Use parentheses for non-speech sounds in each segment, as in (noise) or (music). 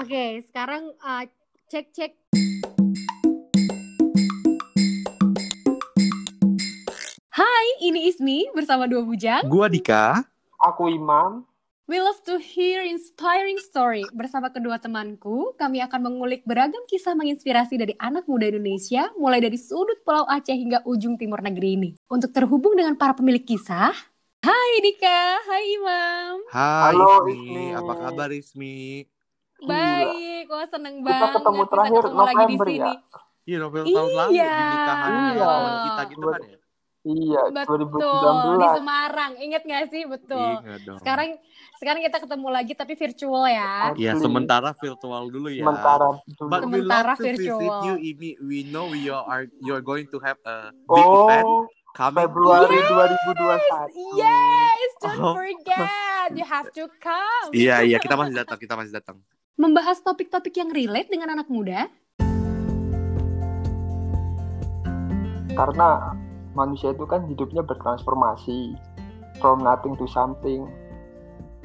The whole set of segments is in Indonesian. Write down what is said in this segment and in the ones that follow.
Oke, sekarang uh, cek cek. Hai, ini Ismi bersama dua bujang. Gua Dika. Aku Imam. We love to hear inspiring story. Bersama kedua temanku, kami akan mengulik beragam kisah menginspirasi dari anak muda Indonesia, mulai dari sudut Pulau Aceh hingga ujung timur negeri ini. Untuk terhubung dengan para pemilik kisah, Hai Dika, hai Imam. Hai Halo, Ismi. Ismi. apa kabar Ismi? Baik, wah seneng Kita banget ketemu bisa terakhir ketemu lagi di November sini. ya? Iya Novel tahun lalu Iya. di nikahan Iya. teman kita gitu kan ya? Iya, Betul, di 2019. Semarang. Ingat gak sih? Betul. Ingat dong. Sekarang sekarang kita ketemu lagi tapi virtual ya. Ya Asli. sementara virtual dulu ya. Sementara dulu. But we Sementara love to visit virtual. you ini. We know you are you're going to have a big event Oh, coming. Februari Yes. 2021. Yes, don't Oh. forget. You have to come. Iya iya kita masih datang kita masih datang. Membahas topik-topik yang relate dengan anak muda. Karena manusia itu kan hidupnya bertransformasi from nothing to something.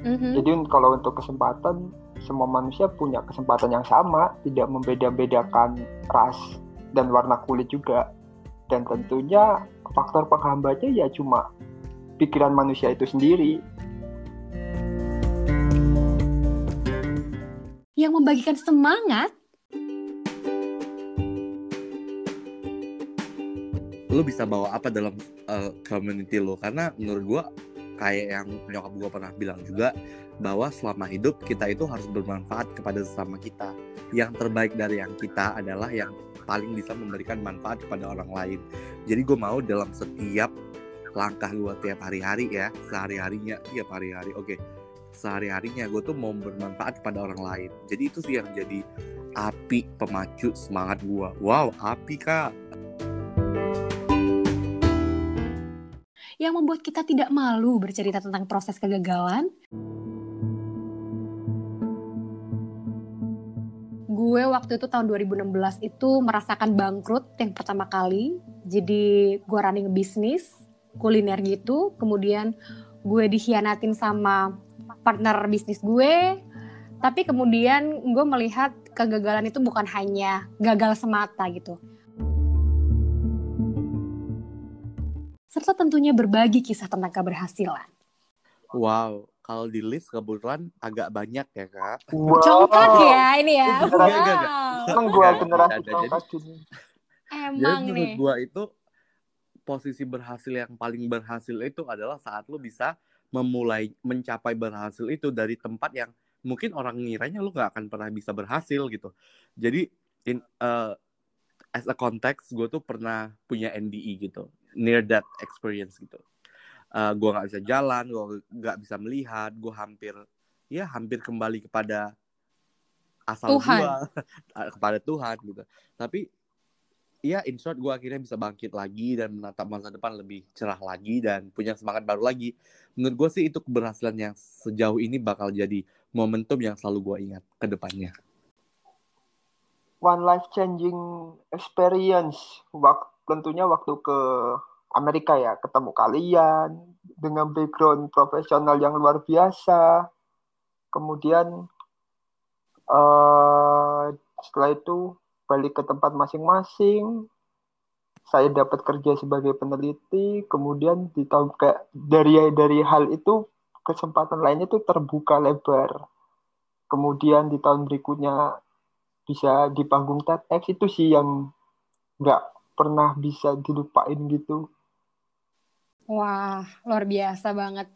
Mhm. Jadi kalau untuk kesempatan semua manusia punya kesempatan yang sama, tidak membeda-bedakan ras dan warna kulit juga. Dan tentunya faktor penghambanya ya cuma pikiran manusia itu sendiri. Yang membagikan semangat. Lu bisa bawa apa dalam uh, community lo? Karena menurut gua kayak yang nyokap gua pernah bilang juga bahwa selama hidup kita itu harus bermanfaat kepada sesama kita. Yang terbaik dari yang kita adalah yang paling bisa memberikan manfaat kepada orang lain. Jadi gue mau dalam setiap langkah gue tiap hari-hari ya, sehari-harinya tiap hari-hari. Oke, sehari-harinya gue tuh mau bermanfaat kepada orang lain. Jadi itu sih yang jadi api pemacu semangat gue. Wow, api kak. Yang membuat kita tidak malu bercerita tentang proses kegagalan. Gue waktu itu tahun 2016 itu merasakan bangkrut yang pertama kali. Jadi gue running bisnis kuliner gitu. Kemudian gue dikhianatin sama partner bisnis gue. Tapi kemudian gue melihat kegagalan itu bukan hanya gagal semata gitu. Serta tentunya berbagi kisah tentang keberhasilan. Wow, kalau di list kebetulan agak banyak ya kak. Wow. Congkak ya ini ya. Wow. Emang generasi Jadi nih. gua itu posisi berhasil yang paling berhasil itu adalah saat lu bisa memulai mencapai berhasil itu dari tempat yang mungkin orang ngiranya lu nggak akan pernah bisa berhasil gitu. Jadi in uh, as a context gue tuh pernah punya NDE gitu, near that experience gitu. Uh, gue nggak bisa jalan, gue nggak bisa melihat, gue hampir ya hampir kembali kepada asal Tuhan. gua (laughs) kepada Tuhan gitu. Tapi ya in short gue akhirnya bisa bangkit lagi dan menatap masa depan lebih cerah lagi dan punya semangat baru lagi. Menurut gue sih itu keberhasilan yang sejauh ini bakal jadi momentum yang selalu gue ingat ke depannya. One life changing experience. Wak tentunya waktu ke Amerika ya, ketemu kalian dengan background profesional yang luar biasa. Kemudian eh setelah itu balik ke tempat masing-masing. Saya dapat kerja sebagai peneliti, kemudian di tahun kayak dari dari hal itu kesempatan lainnya tuh terbuka lebar. Kemudian di tahun berikutnya bisa di panggung TEDx itu sih yang nggak pernah bisa dilupain gitu. Wah, luar biasa banget.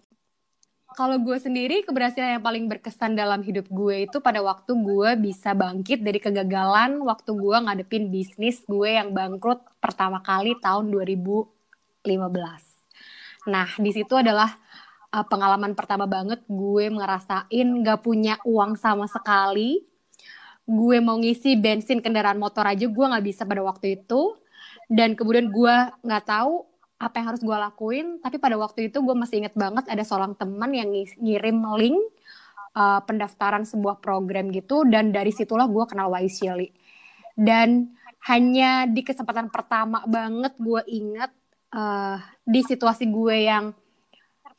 Kalau gue sendiri, keberhasilan yang paling berkesan dalam hidup gue itu pada waktu gue bisa bangkit dari kegagalan waktu gue ngadepin bisnis gue yang bangkrut pertama kali tahun 2015. Nah, di situ adalah uh, pengalaman pertama banget gue ngerasain gak punya uang sama sekali. Gue mau ngisi bensin kendaraan motor aja gue nggak bisa pada waktu itu. Dan kemudian gue nggak tahu apa yang harus gue lakuin tapi pada waktu itu gue masih inget banget ada seorang teman yang ngirim link uh, pendaftaran sebuah program gitu dan dari situlah gue kenal Wise dan hanya di kesempatan pertama banget gue inget uh, di situasi gue yang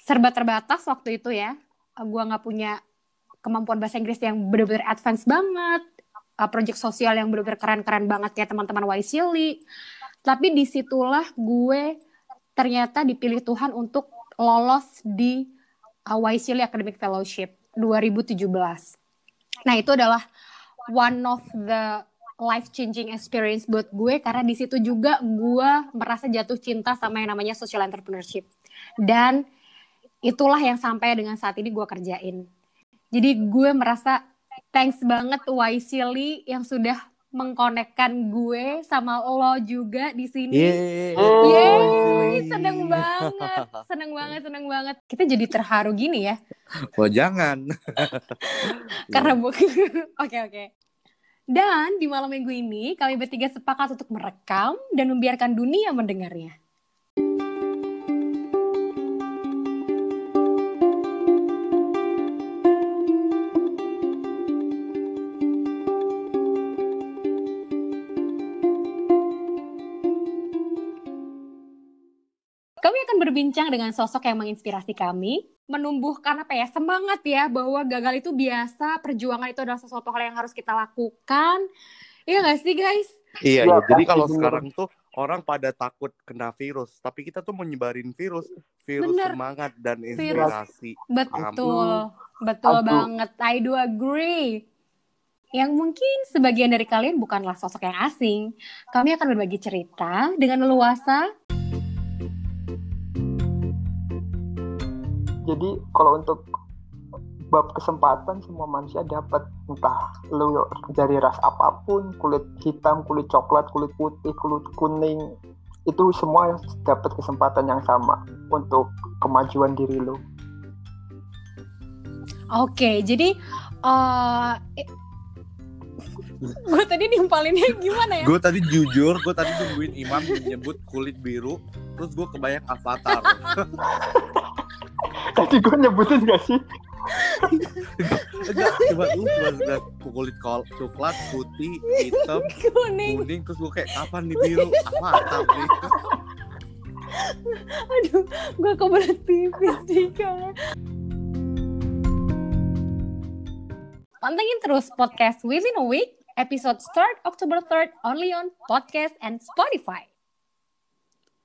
serba terbatas waktu itu ya gue nggak punya kemampuan bahasa Inggris yang benar-benar advance banget, uh, project sosial yang benar-benar keren-keren banget kayak teman-teman Waisili. Tapi di situlah gue ternyata dipilih Tuhan untuk lolos di uh, Waisili Academic Fellowship 2017. Nah itu adalah one of the life changing experience buat gue karena di situ juga gue merasa jatuh cinta sama yang namanya social entrepreneurship dan itulah yang sampai dengan saat ini gue kerjain jadi gue merasa thanks banget Waisili yang sudah mengkonekkan gue sama lo juga di sini. Yeay, Yeay, seneng banget, seneng banget, seneng banget. Kita jadi terharu gini ya. Oh jangan. (laughs) Karena bu- (laughs) oke oke. Dan di malam minggu ini kami bertiga sepakat untuk merekam dan membiarkan dunia mendengarnya. Berbincang dengan sosok yang menginspirasi kami, menumbuhkan apa ya semangat ya bahwa gagal itu biasa, perjuangan itu adalah sesuatu hal yang harus kita lakukan. Iya nggak sih guys? Iya, Iya, jadi kalau sekarang tuh orang pada takut kena virus, tapi kita tuh mau nyebarin virus, virus Bener. semangat dan Virus. inspirasi. Betul, betul Aduh. banget. I do agree. Yang mungkin sebagian dari kalian bukanlah sosok yang asing. Kami akan berbagi cerita dengan leluasa. Jadi kalau untuk bab kesempatan semua manusia dapat entah lu dari ras apa pun, kulit hitam, kulit coklat, kulit putih, kulit kuning, itu semua dapat kesempatan yang sama untuk kemajuan diri lu. Oke, jadi eh gue tadi nimpalinnya gimana ya? Gue tadi jujur, gue tadi nungguin Imam nyebut kulit biru, terus gue kebayang avatar. (laughs) Tadi gue nyebutin gak sih? Enggak, coba lu cuma kulit kol coklat, putih, hitam, (laughs) Kuning. kuning, terus gue kayak kapan nih biru? Avatar nih. Aduh, gue kebelet pipis Dika. Pantengin terus podcast Within a Week, episode start October 3rd only on podcast and Spotify.